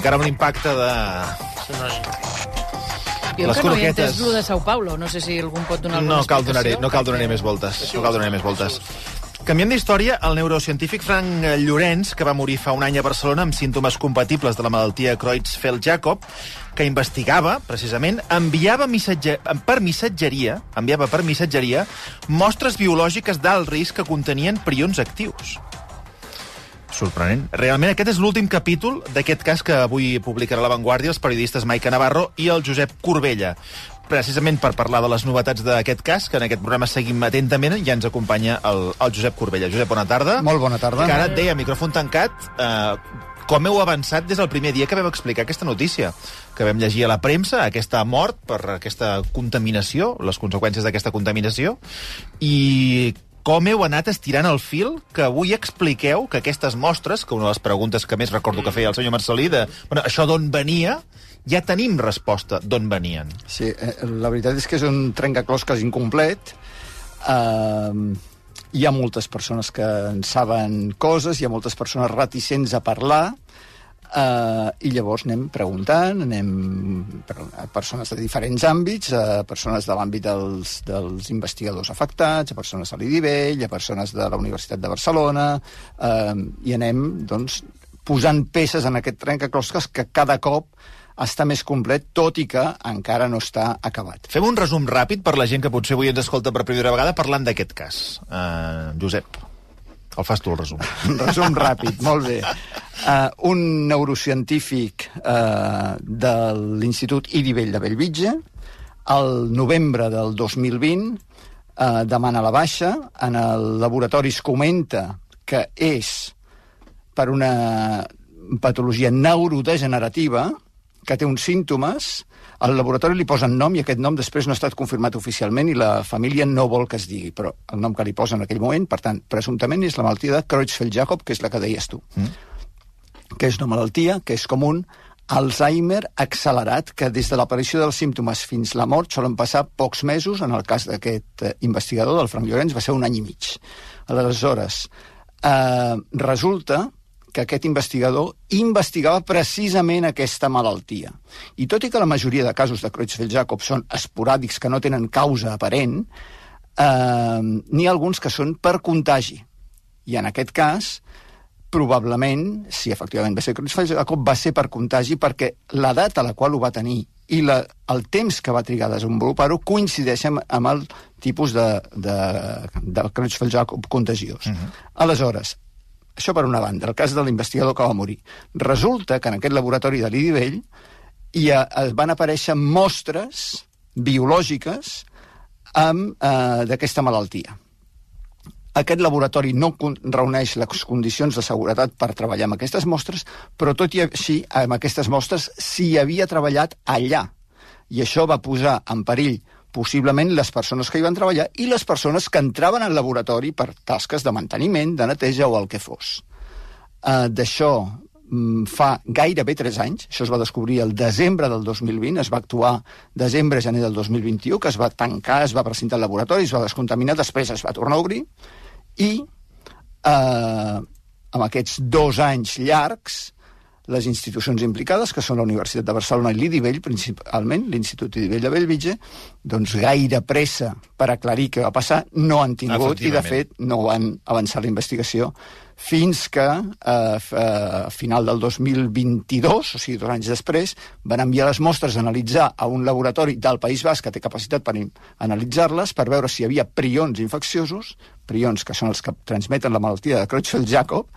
encara amb l'impacte de... Jo Les que no he entès lo de Sao Paulo. No sé si algú pot donar alguna No cal donar explicació. no cal donar més voltes. No cal donar més voltes. Canviem d'història, el neurocientífic Frank Llorenç, que va morir fa un any a Barcelona amb símptomes compatibles de la malaltia Creutzfeldt-Jakob, que investigava, precisament, enviava missatge... per missatgeria, enviava per missatgeria mostres biològiques d'alt risc que contenien prions actius. Sorprenent. Realment, aquest és l'últim capítol d'aquest cas que avui publicarà La Vanguardia els periodistes Maica Navarro i el Josep Corbella. Precisament per parlar de les novetats d'aquest cas, que en aquest programa seguim atentament, ja ens acompanya el, el Josep Corbella. Josep, bona tarda. Molt bona tarda. Que ara et deia, micròfon tancat, eh, com heu avançat des del primer dia que vam explicar aquesta notícia, que vam llegir a la premsa, aquesta mort per aquesta contaminació, les conseqüències d'aquesta contaminació, i com heu anat estirant el fil que avui expliqueu que aquestes mostres, que una de les preguntes que més recordo que feia el senyor Marcelí, de bueno, això d'on venia, ja tenim resposta d'on venien. Sí, eh, la veritat és que és un trencaclosques incomplet. Uh, hi ha moltes persones que en saben coses, hi ha moltes persones reticents a parlar, Uh, I llavors anem preguntant, anem a persones de diferents àmbits, a persones de l'àmbit dels, dels investigadors afectats, a persones de l'IDIVELL, a persones de la Universitat de Barcelona, uh, i anem doncs, posant peces en aquest trencaclosques que cada cop està més complet, tot i que encara no està acabat. Fem un resum ràpid per la gent que potser avui ens escolta per primera vegada parlant d'aquest cas. Uh, Josep, el fas tu, el resum. Resum ràpid, molt bé. Uh, un neurocientífic uh, de l'Institut Idivell de Bellvitge, al novembre del 2020, uh, demana la baixa. En el laboratori es comenta que és per una patologia neurodegenerativa, que té uns símptomes, al laboratori li posen nom i aquest nom després no ha estat confirmat oficialment i la família no vol que es digui, però el nom que li posen en aquell moment, per tant, presumptament és la malaltia de Creutzfeldt-Jakob, que és la que deies tu. Mm. Que és una malaltia que és com un Alzheimer accelerat, que des de l'aparició dels símptomes fins la mort solen passar pocs mesos, en el cas d'aquest eh, investigador, del Frank Llorenç, va ser un any i mig. Aleshores, eh, resulta que aquest investigador investigava precisament aquesta malaltia. I tot i que la majoria de casos de Creutzfeldt-Jakob són esporàdics, que no tenen causa aparent, eh, n'hi ha alguns que són per contagi. I en aquest cas, probablement, si efectivament va ser Creutzfeldt-Jakob, va ser per contagi perquè la data a la qual ho va tenir i la, el temps que va trigar a desenvolupar-ho coincideix amb, amb el tipus de, de, de Creutzfeldt-Jakob contagiós. Uh -huh. Aleshores, això per una banda, el cas de l'investigador que va morir. Resulta que en aquest laboratori de l'Idivell hi ha, van aparèixer mostres biològiques amb, eh, d'aquesta malaltia. Aquest laboratori no reuneix les condicions de seguretat per treballar amb aquestes mostres, però tot i així, amb aquestes mostres s'hi havia treballat allà. I això va posar en perill possiblement les persones que hi van treballar i les persones que entraven al laboratori per tasques de manteniment, de neteja o el que fos. Uh, D'això mm, fa gairebé 3 anys, això es va descobrir el desembre del 2020, es va actuar desembre-gener del 2021, que es va tancar, es va presentar al laboratori, es va descontaminar, després es va tornar a obrir, i eh, amb aquests dos anys llargs, les institucions implicades, que són la Universitat de Barcelona i l'IDIVELL, principalment, l'Institut IDIVELL de Bellvitge, doncs gaire pressa per aclarir què va passar no han tingut i, de fet, no van avançar la investigació fins que eh, a final del 2022, o sigui, dos anys després, van enviar les mostres a analitzar a un laboratori del País Basc que té capacitat per analitzar-les per veure si hi havia prions infecciosos, prions que són els que transmeten la malaltia de Creutzfeldt-Jakob,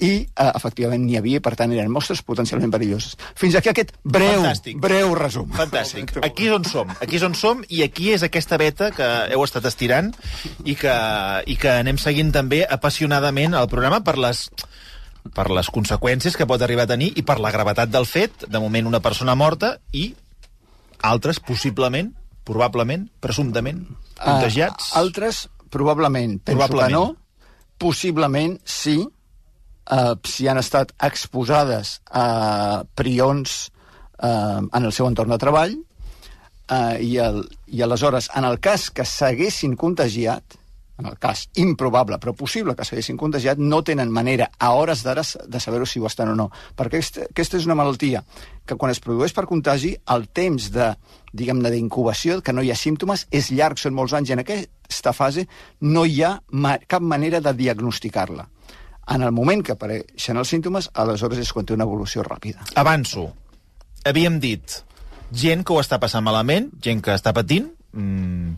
i eh, efectivament n'hi havia, per tant eren mostres potencialment perilloses. Fins aquí aquest breu, Fantàstic. breu resum. Fantàstic. Aquí és on som. Aquí és on som i aquí és aquesta beta que heu estat estirant i que, i que anem seguint també apassionadament el programa per les per les conseqüències que pot arribar a tenir i per la gravetat del fet, de moment una persona morta i altres possiblement, probablement, presumptament, contagiats. Uh, altres, probablement, penso Probablement. que no. Possiblement, sí, uh, si han estat exposades a prions uh, en el seu entorn de treball, uh, i, el, i aleshores, en el cas que s'haguessin contagiat, en el cas improbable però possible que s'haguessin contagiat, no tenen manera a hores d'ara de saber si ho estan o no. Perquè aquesta, aquesta és una malaltia que quan es produeix per contagi, el temps de, diguem-ne, d'incubació, que no hi ha símptomes, és llarg, són molts anys, i en aquesta fase no hi ha ma cap manera de diagnosticar-la. En el moment que apareixen els símptomes, aleshores és quan té una evolució ràpida. Avanço. Havíem dit gent que ho està passant malament, gent que està patint, mm,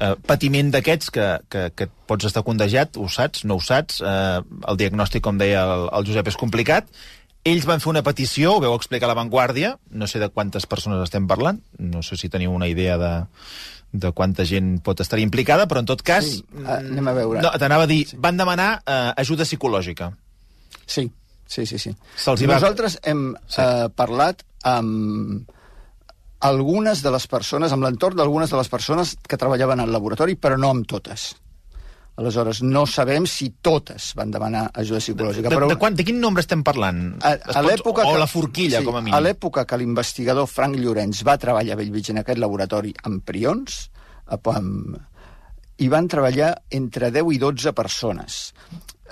eh, patiment d'aquests que, que, que pots estar contagiat, ho saps, no ho saps, eh, el diagnòstic, com deia el, el Josep, és complicat. Ells van fer una petició, ho veu explicar a La Vanguardia, no sé de quantes persones estem parlant, no sé si teniu una idea de, de quanta gent pot estar implicada, però en tot cas... Sí, anem a veure. No, T'anava a dir, sí. van demanar eh, ajuda psicològica. Sí, sí, sí. sí. Va... Nosaltres hem sí. eh, parlat amb algunes de les persones, amb l'entorn d'algunes de les persones que treballaven al laboratori, però no amb totes. Aleshores, no sabem si totes van demanar ajuda psicològica. De, però... de, quan, de quin nombre estem parlant? A, a l'època o que, la forquilla, sí, com a mínim. A l'època que l'investigador Frank Llorenç va treballar a Bellvitge en aquest laboratori amb prions, amb, hi van treballar entre 10 i 12 persones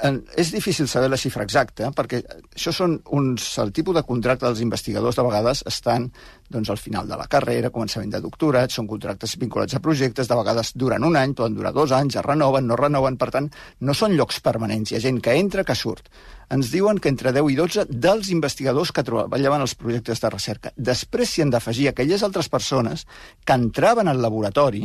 és difícil saber la xifra exacta, perquè això són uns... El tipus de contracte dels investigadors de vegades estan doncs, al final de la carrera, començament de doctorat, són contractes vinculats a projectes, de vegades duren un any, poden durar dos anys, es renoven, no renoven, per tant, no són llocs permanents, hi ha gent que entra, que surt. Ens diuen que entre 10 i 12 dels investigadors que treballaven als projectes de recerca. Després s'hi han d'afegir aquelles altres persones que entraven al laboratori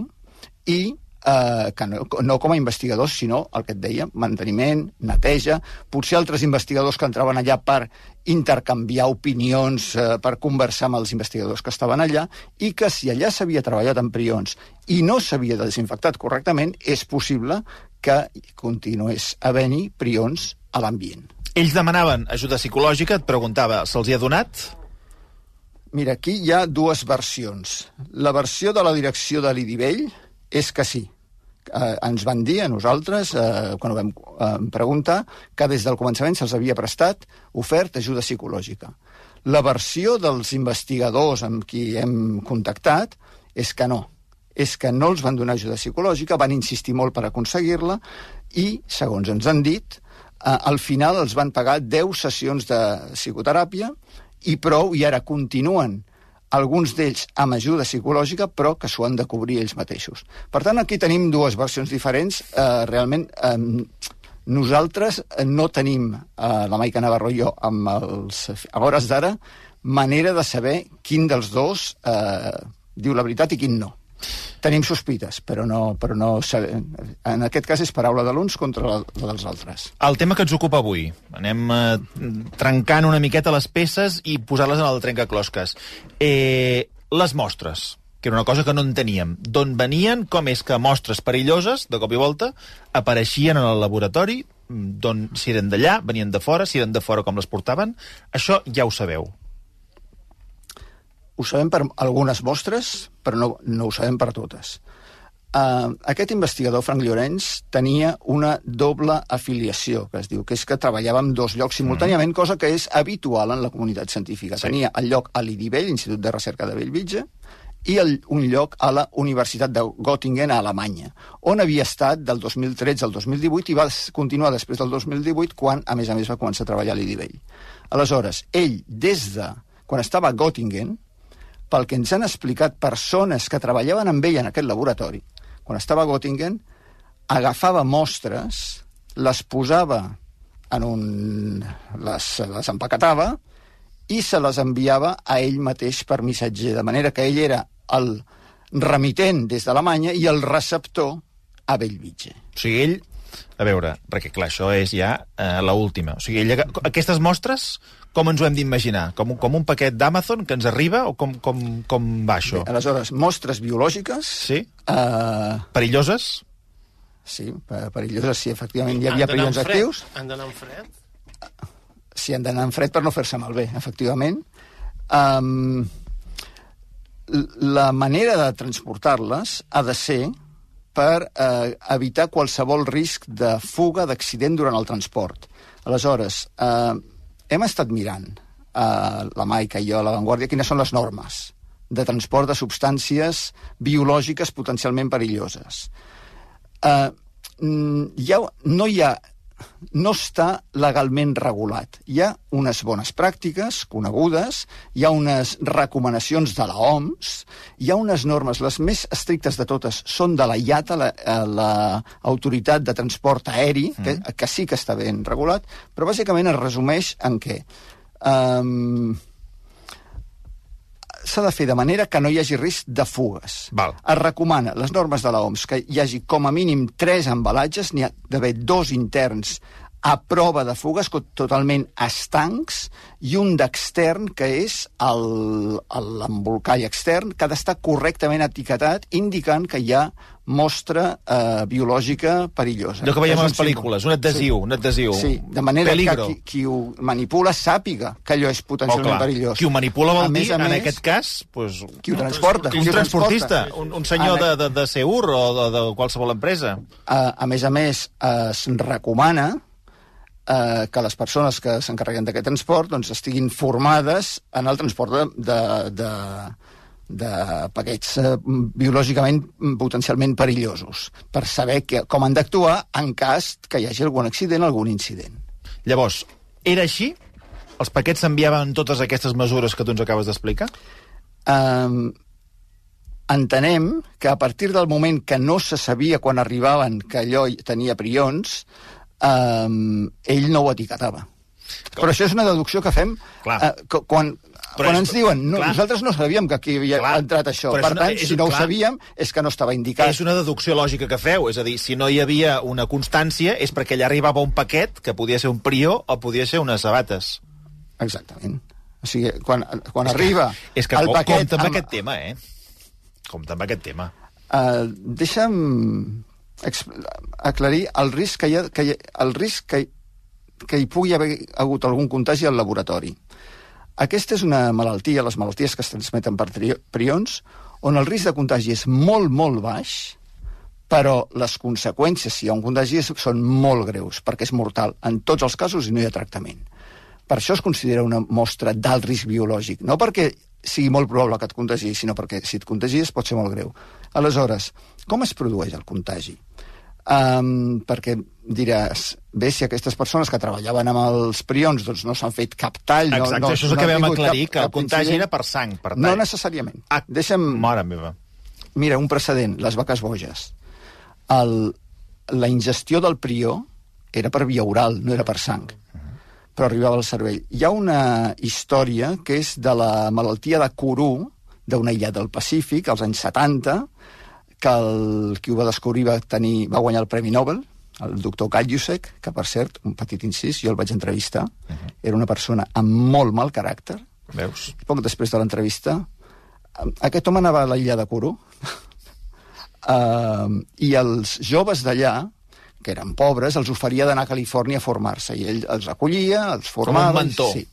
i eh, que no, no com a investigadors, sinó el que et deia, manteniment, neteja, potser altres investigadors que entraven allà per intercanviar opinions, eh, per conversar amb els investigadors que estaven allà, i que si allà s'havia treballat amb prions i no s'havia desinfectat correctament, és possible que continués havent-hi prions a l'ambient. Ells demanaven ajuda psicològica, et preguntava, se'ls hi ha donat? Mira, aquí hi ha dues versions. La versió de la direcció de l'Idivell és que sí, eh, ens van dir a nosaltres, eh, quan ho vam eh, preguntar, que des del començament se'ls havia prestat ofert ajuda psicològica. La versió dels investigadors amb qui hem contactat és que no, és que no els van donar ajuda psicològica, van insistir molt per aconseguir-la i, segons ens han dit, eh, al final els van pagar 10 sessions de psicoteràpia i prou, i ara continuen alguns d'ells amb ajuda psicològica, però que s'ho han de cobrir ells mateixos. Per tant, aquí tenim dues versions diferents. Eh, realment, eh, nosaltres no tenim, eh, la Maica Navarro i jo, amb els, a hores d'ara, manera de saber quin dels dos eh, diu la veritat i quin no. Tenim sospites, però no, però no. En aquest cas és paraula de l'uns contra la, la dels altres. El tema que ens ocupa avui. Anem eh, trencant una miqueta les peces i posar-les en el trencaclosques. Eh, les mostres, que era una cosa que no en teníem. D'on venien, com és que mostres perilloses, de cop i volta, apareixien en el laboratori, d'on, si eren d'allà, venien de fora, si eren de fora, com les portaven. Això ja ho sabeu. Ho sabem per algunes mostres, però no, no ho sabem per totes. Uh, aquest investigador, Frank Llorenç, tenia una doble afiliació, que es diu, que és que treballava en dos llocs simultàniament, mm. cosa que és habitual en la comunitat científica. Sí. Tenia el lloc a l'IDIBEL, Institut de Recerca de Bellvitge, i el, un lloc a la Universitat de Göttingen, a Alemanya, on havia estat del 2013 al 2018 i va continuar després del 2018, quan, a més a més, va començar a treballar a l'IDIBEL. Aleshores, ell, des de quan estava a Göttingen, pel que ens han explicat persones que treballaven amb ell en aquest laboratori, quan estava a Göttingen, agafava mostres, les posava en un... les, les empaquetava i se les enviava a ell mateix per missatger, de manera que ell era el remitent des d'Alemanya i el receptor a Bellvitge. O sigui, ell a veure, perquè clar, això és ja eh, l última. O sigui, ella, aquestes mostres com ens ho hem d'imaginar? Com, com un paquet d'Amazon que ens arriba o com, com, com va això? Bé, aleshores, mostres biològiques... Sí? Uh... Perilloses? Sí, perilloses, sí, efectivament. Hi havia perillosos actius. Han d'anar en fred? Sí, han d'anar en fred per no fer-se malbé, efectivament. Um, la manera de transportar-les ha de ser per eh, evitar qualsevol risc de fuga, d'accident durant el transport. Aleshores, eh, hem estat mirant, eh, la Maica i jo, a La Vanguardia, quines són les normes de transport de substàncies biològiques potencialment perilloses. Eh, mm, hi ha, no hi ha no està legalment regulat. Hi ha unes bones pràctiques conegudes, hi ha unes recomanacions de la OMS, hi ha unes normes, les més estrictes de totes són de la IATA, l'Autoritat la, de Transport Aeri, que, Mm. que sí que està ben regulat, però bàsicament es resumeix en què um, s'ha de fer de manera que no hi hagi risc de fugues. Val. Es recomana, les normes de l'OMS, que hi hagi com a mínim tres embalatges, n'hi ha d'haver dos interns a prova de fugues, totalment estancs, i un d'extern, que és l'embolcall extern, que ha d'estar correctament etiquetat, indicant que hi ha mostra eh, biològica perillosa. Allò que veiem a un les pel·lícules, un adhesiu, un adhesiu. Sí, de manera Peligro. que qui, qui ho manipula sàpiga que allò és Oh, potencialment clar. perillós. Qui ho manipula vol A més dir, a en més, aquest cas, pues, Qui ho transporta. un qui ho transportista, transporta. un, un senyor de, de, de Seur o de, de qualsevol empresa. A, a més a més, es recomana eh, que les persones que s'encarreguen d'aquest transport doncs, estiguin formades en el transport de, de, de, de paquets eh, biològicament mm, potencialment perillosos, per saber que, com han d'actuar en cas que hi hagi algun accident, algun incident. Llavors, era així? Els paquets s'enviaven totes aquestes mesures que tu ens acabes d'explicar? Um, entenem que a partir del moment que no se sabia quan arribaven que allò tenia prions, um, ell no ho etiquetava. Però això és una deducció que fem Clar. uh, quan, Però quan és- ens diuen no, clar. nosaltres no sabíem que aquí havia Clar. entrat això. Per una- tant, és- si no ho clar. sabíem, és que no estava indicat. És una deducció lògica que feu, és a dir, si no hi havia una constància és perquè allà arribava un paquet que podia ser un prió o podia ser unes sabates. Exactament. O sigui, quan, quan És que- arriba És que el com, paquet... compta amb amb- aquest tema, eh? Compta amb aquest tema. Uh, deixa'm aclarir el risc que hi ha, que hi el risc que, que hi pugui haver hagut algun contagi al laboratori. Aquesta és una malaltia, les malalties que es transmeten per prions, on el risc de contagi és molt, molt baix, però les conseqüències, si hi ha un contagi, són molt greus, perquè és mortal en tots els casos i no hi ha tractament. Per això es considera una mostra d'alt risc biològic, no perquè sigui molt probable que et contagi, sinó perquè si et contagies pot ser molt greu. Aleshores, com es produeix el contagi? Um, perquè diràs, bé, si aquestes persones que treballaven amb els prions doncs no s'han fet cap tall... Exacte, no, no, això és el no que vam aclarir, que el cap contagi era per sang, per No tall. necessàriament. Ah, Deixa'm... Mare meva. Mira, un precedent, les vaques boges. El, la ingestió del prió era per via oral, no era per sang, però arribava al cervell. Hi ha una història que és de la malaltia de Kourou, d'una illa del Pacífic, als anys 70, que el, qui ho va descobrir va, tenir, va guanyar el Premi Nobel, el doctor Kaljusek, que per cert, un petit incís, jo el vaig entrevistar, era una persona amb molt mal caràcter, Veus? poc després de l'entrevista, aquest home anava a la illa de Kourou uh, i els joves d'allà, que eren pobres, els oferia d'anar a Califòrnia a formar-se, i ell els acollia, els formava... un mentor. Sí.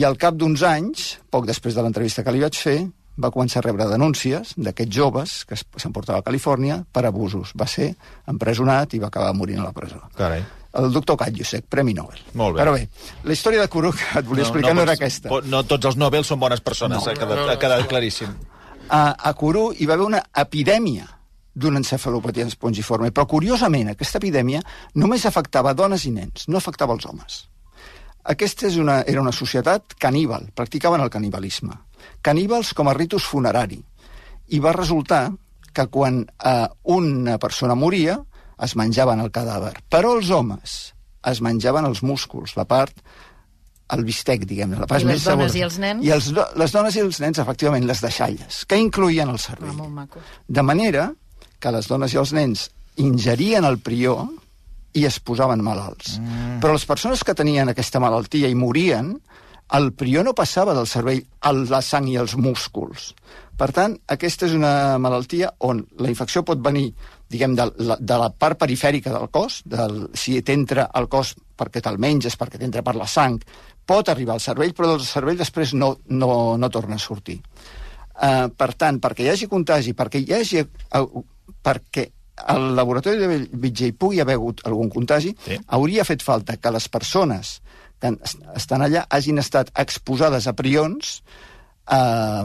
I al cap d'uns anys, poc després de l'entrevista que li vaig fer, va començar a rebre denúncies d'aquests joves que s'emportava a Califòrnia per abusos. Va ser empresonat i va acabar morint a la presó. Carai. El doctor Kaljusek, Premi Nobel. Molt bé. Però bé, la història de Kourou que et volia explicar no, no era aquesta. No tots els Nobel són bones persones, No. ha, quedat, ha quedat claríssim. a, a Kourou hi va haver una epidèmia d'una encefalopatia espongiforme, però curiosament aquesta epidèmia només afectava dones i nens, no afectava els homes. Aquesta és una, era una societat caníbal, practicaven el canibalisme. Caníbals com a ritus funerari. I va resultar que quan eh, una persona moria es menjaven el cadàver, però els homes es menjaven els músculs, la part el bistec, diguem-ne, la part I les més dones i els nens? I els, do- les dones i els nens, efectivament, les deixalles, que incluïen el cervell. Ah. De manera que les dones i els nens ingerien el prió i es posaven malalts. Mm. Però les persones que tenien aquesta malaltia i morien, el prió no passava del cervell a la sang i als músculs. Per tant, aquesta és una malaltia on la infecció pot venir, diguem, de la, de la part perifèrica del cos, del, si t'entra al cos perquè te'l menges, perquè t'entra per la sang, pot arribar al cervell, però del cervell després no, no, no torna a sortir. Uh, per tant, perquè hi hagi contagi, perquè hi hagi... Uh, perquè al laboratori de Bellvitge hi pugui haver hagut algun contagi, Sí. hauria fet falta que les persones que es- estan allà hagin estat exposades a prions eh,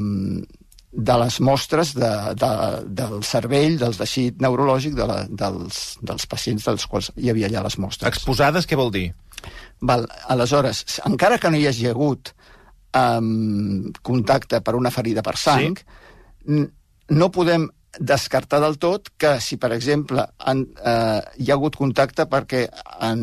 de les mostres de, de, del cervell, del teixit neurològic de la, dels, dels pacients dels quals hi havia allà les mostres. Exposades, què vol dir? Val, aleshores, encara que no hi hagi hagut um, contacte per una ferida per sang, sí? no podem descartar del tot que si, per exemple, han, eh, hi ha hagut contacte perquè han,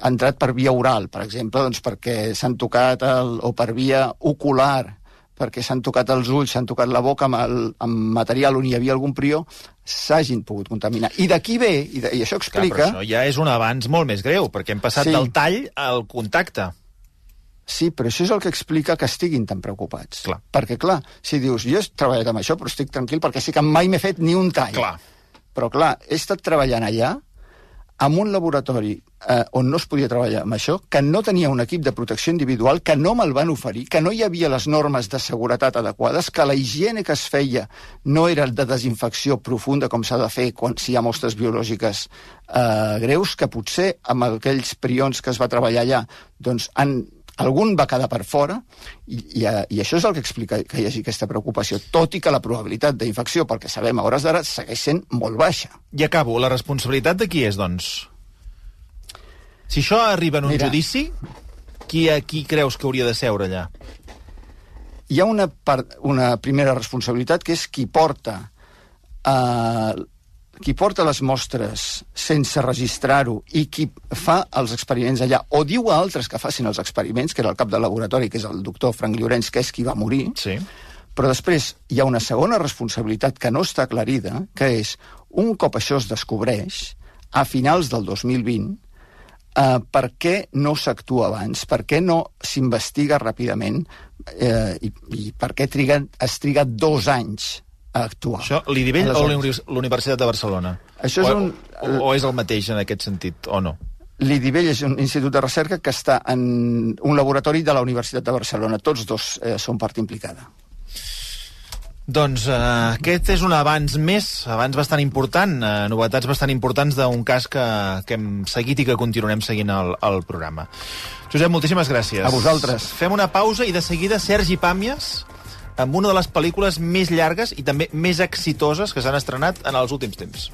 han entrat per via oral, per exemple, doncs perquè s'han tocat el, o per via ocular, perquè s'han tocat els ulls, s'han tocat la boca amb, el, amb material on hi havia algun prió, s'hagin pogut contaminar. I d'aquí ve, i, de, i això explica... Clar, això ja és un avanç molt més greu, perquè hem passat sí. del tall al contacte. Sí, però això és el que explica que estiguin tan preocupats. Clar. Perquè, clar, si dius, jo he treballat amb això, però estic tranquil perquè sí que mai m'he fet ni un tall. Clar. Però, clar, he estat treballant allà amb un laboratori eh, on no es podia treballar amb això, que no tenia un equip de protecció individual, que no me'l van oferir, que no hi havia les normes de seguretat adequades, que la higiene que es feia no era de desinfecció profunda com s'ha de fer quan si hi ha mostres biològiques eh, greus, que potser amb aquells prions que es va treballar allà doncs han algun va quedar per fora, i, i, i això és el que explica que hi hagi aquesta preocupació, tot i que la probabilitat d'infecció, pel que sabem a hores d'ara, segueix sent molt baixa. I acabo. La responsabilitat de qui és, doncs? Si això arriba en un Mira, judici, qui, qui creus que hauria de seure allà? Hi ha una, part, una primera responsabilitat, que és qui porta eh, qui porta les mostres sense registrar-ho i qui fa els experiments allà, o diu a altres que facin els experiments, que era el cap del laboratori, que és el doctor Frank Llorenç, que és qui va morir, sí. però després hi ha una segona responsabilitat que no està aclarida, que és, un cop això es descobreix, a finals del 2020, Uh, per què no s'actua abans? Per què no s'investiga ràpidament? Uh, i, I per què triguen, es triga dos anys a actuar. Això, l'IDIVELL o l'Universitat de Barcelona? Això és o, un... O, o és el mateix en aquest sentit, o no? L'IDIVELL és un institut de recerca que està en un laboratori de la Universitat de Barcelona. Tots dos eh, són part implicada. Doncs eh, aquest és un avanç més, abans bastant important, eh, novetats bastant importants d'un cas que, que hem seguit i que continuarem seguint al, al programa. Josep, moltíssimes gràcies. A vosaltres. Fem una pausa i de seguida Sergi Pàmies amb una de les pel·lícules més llargues i també més exitoses que s'han estrenat en els últims temps.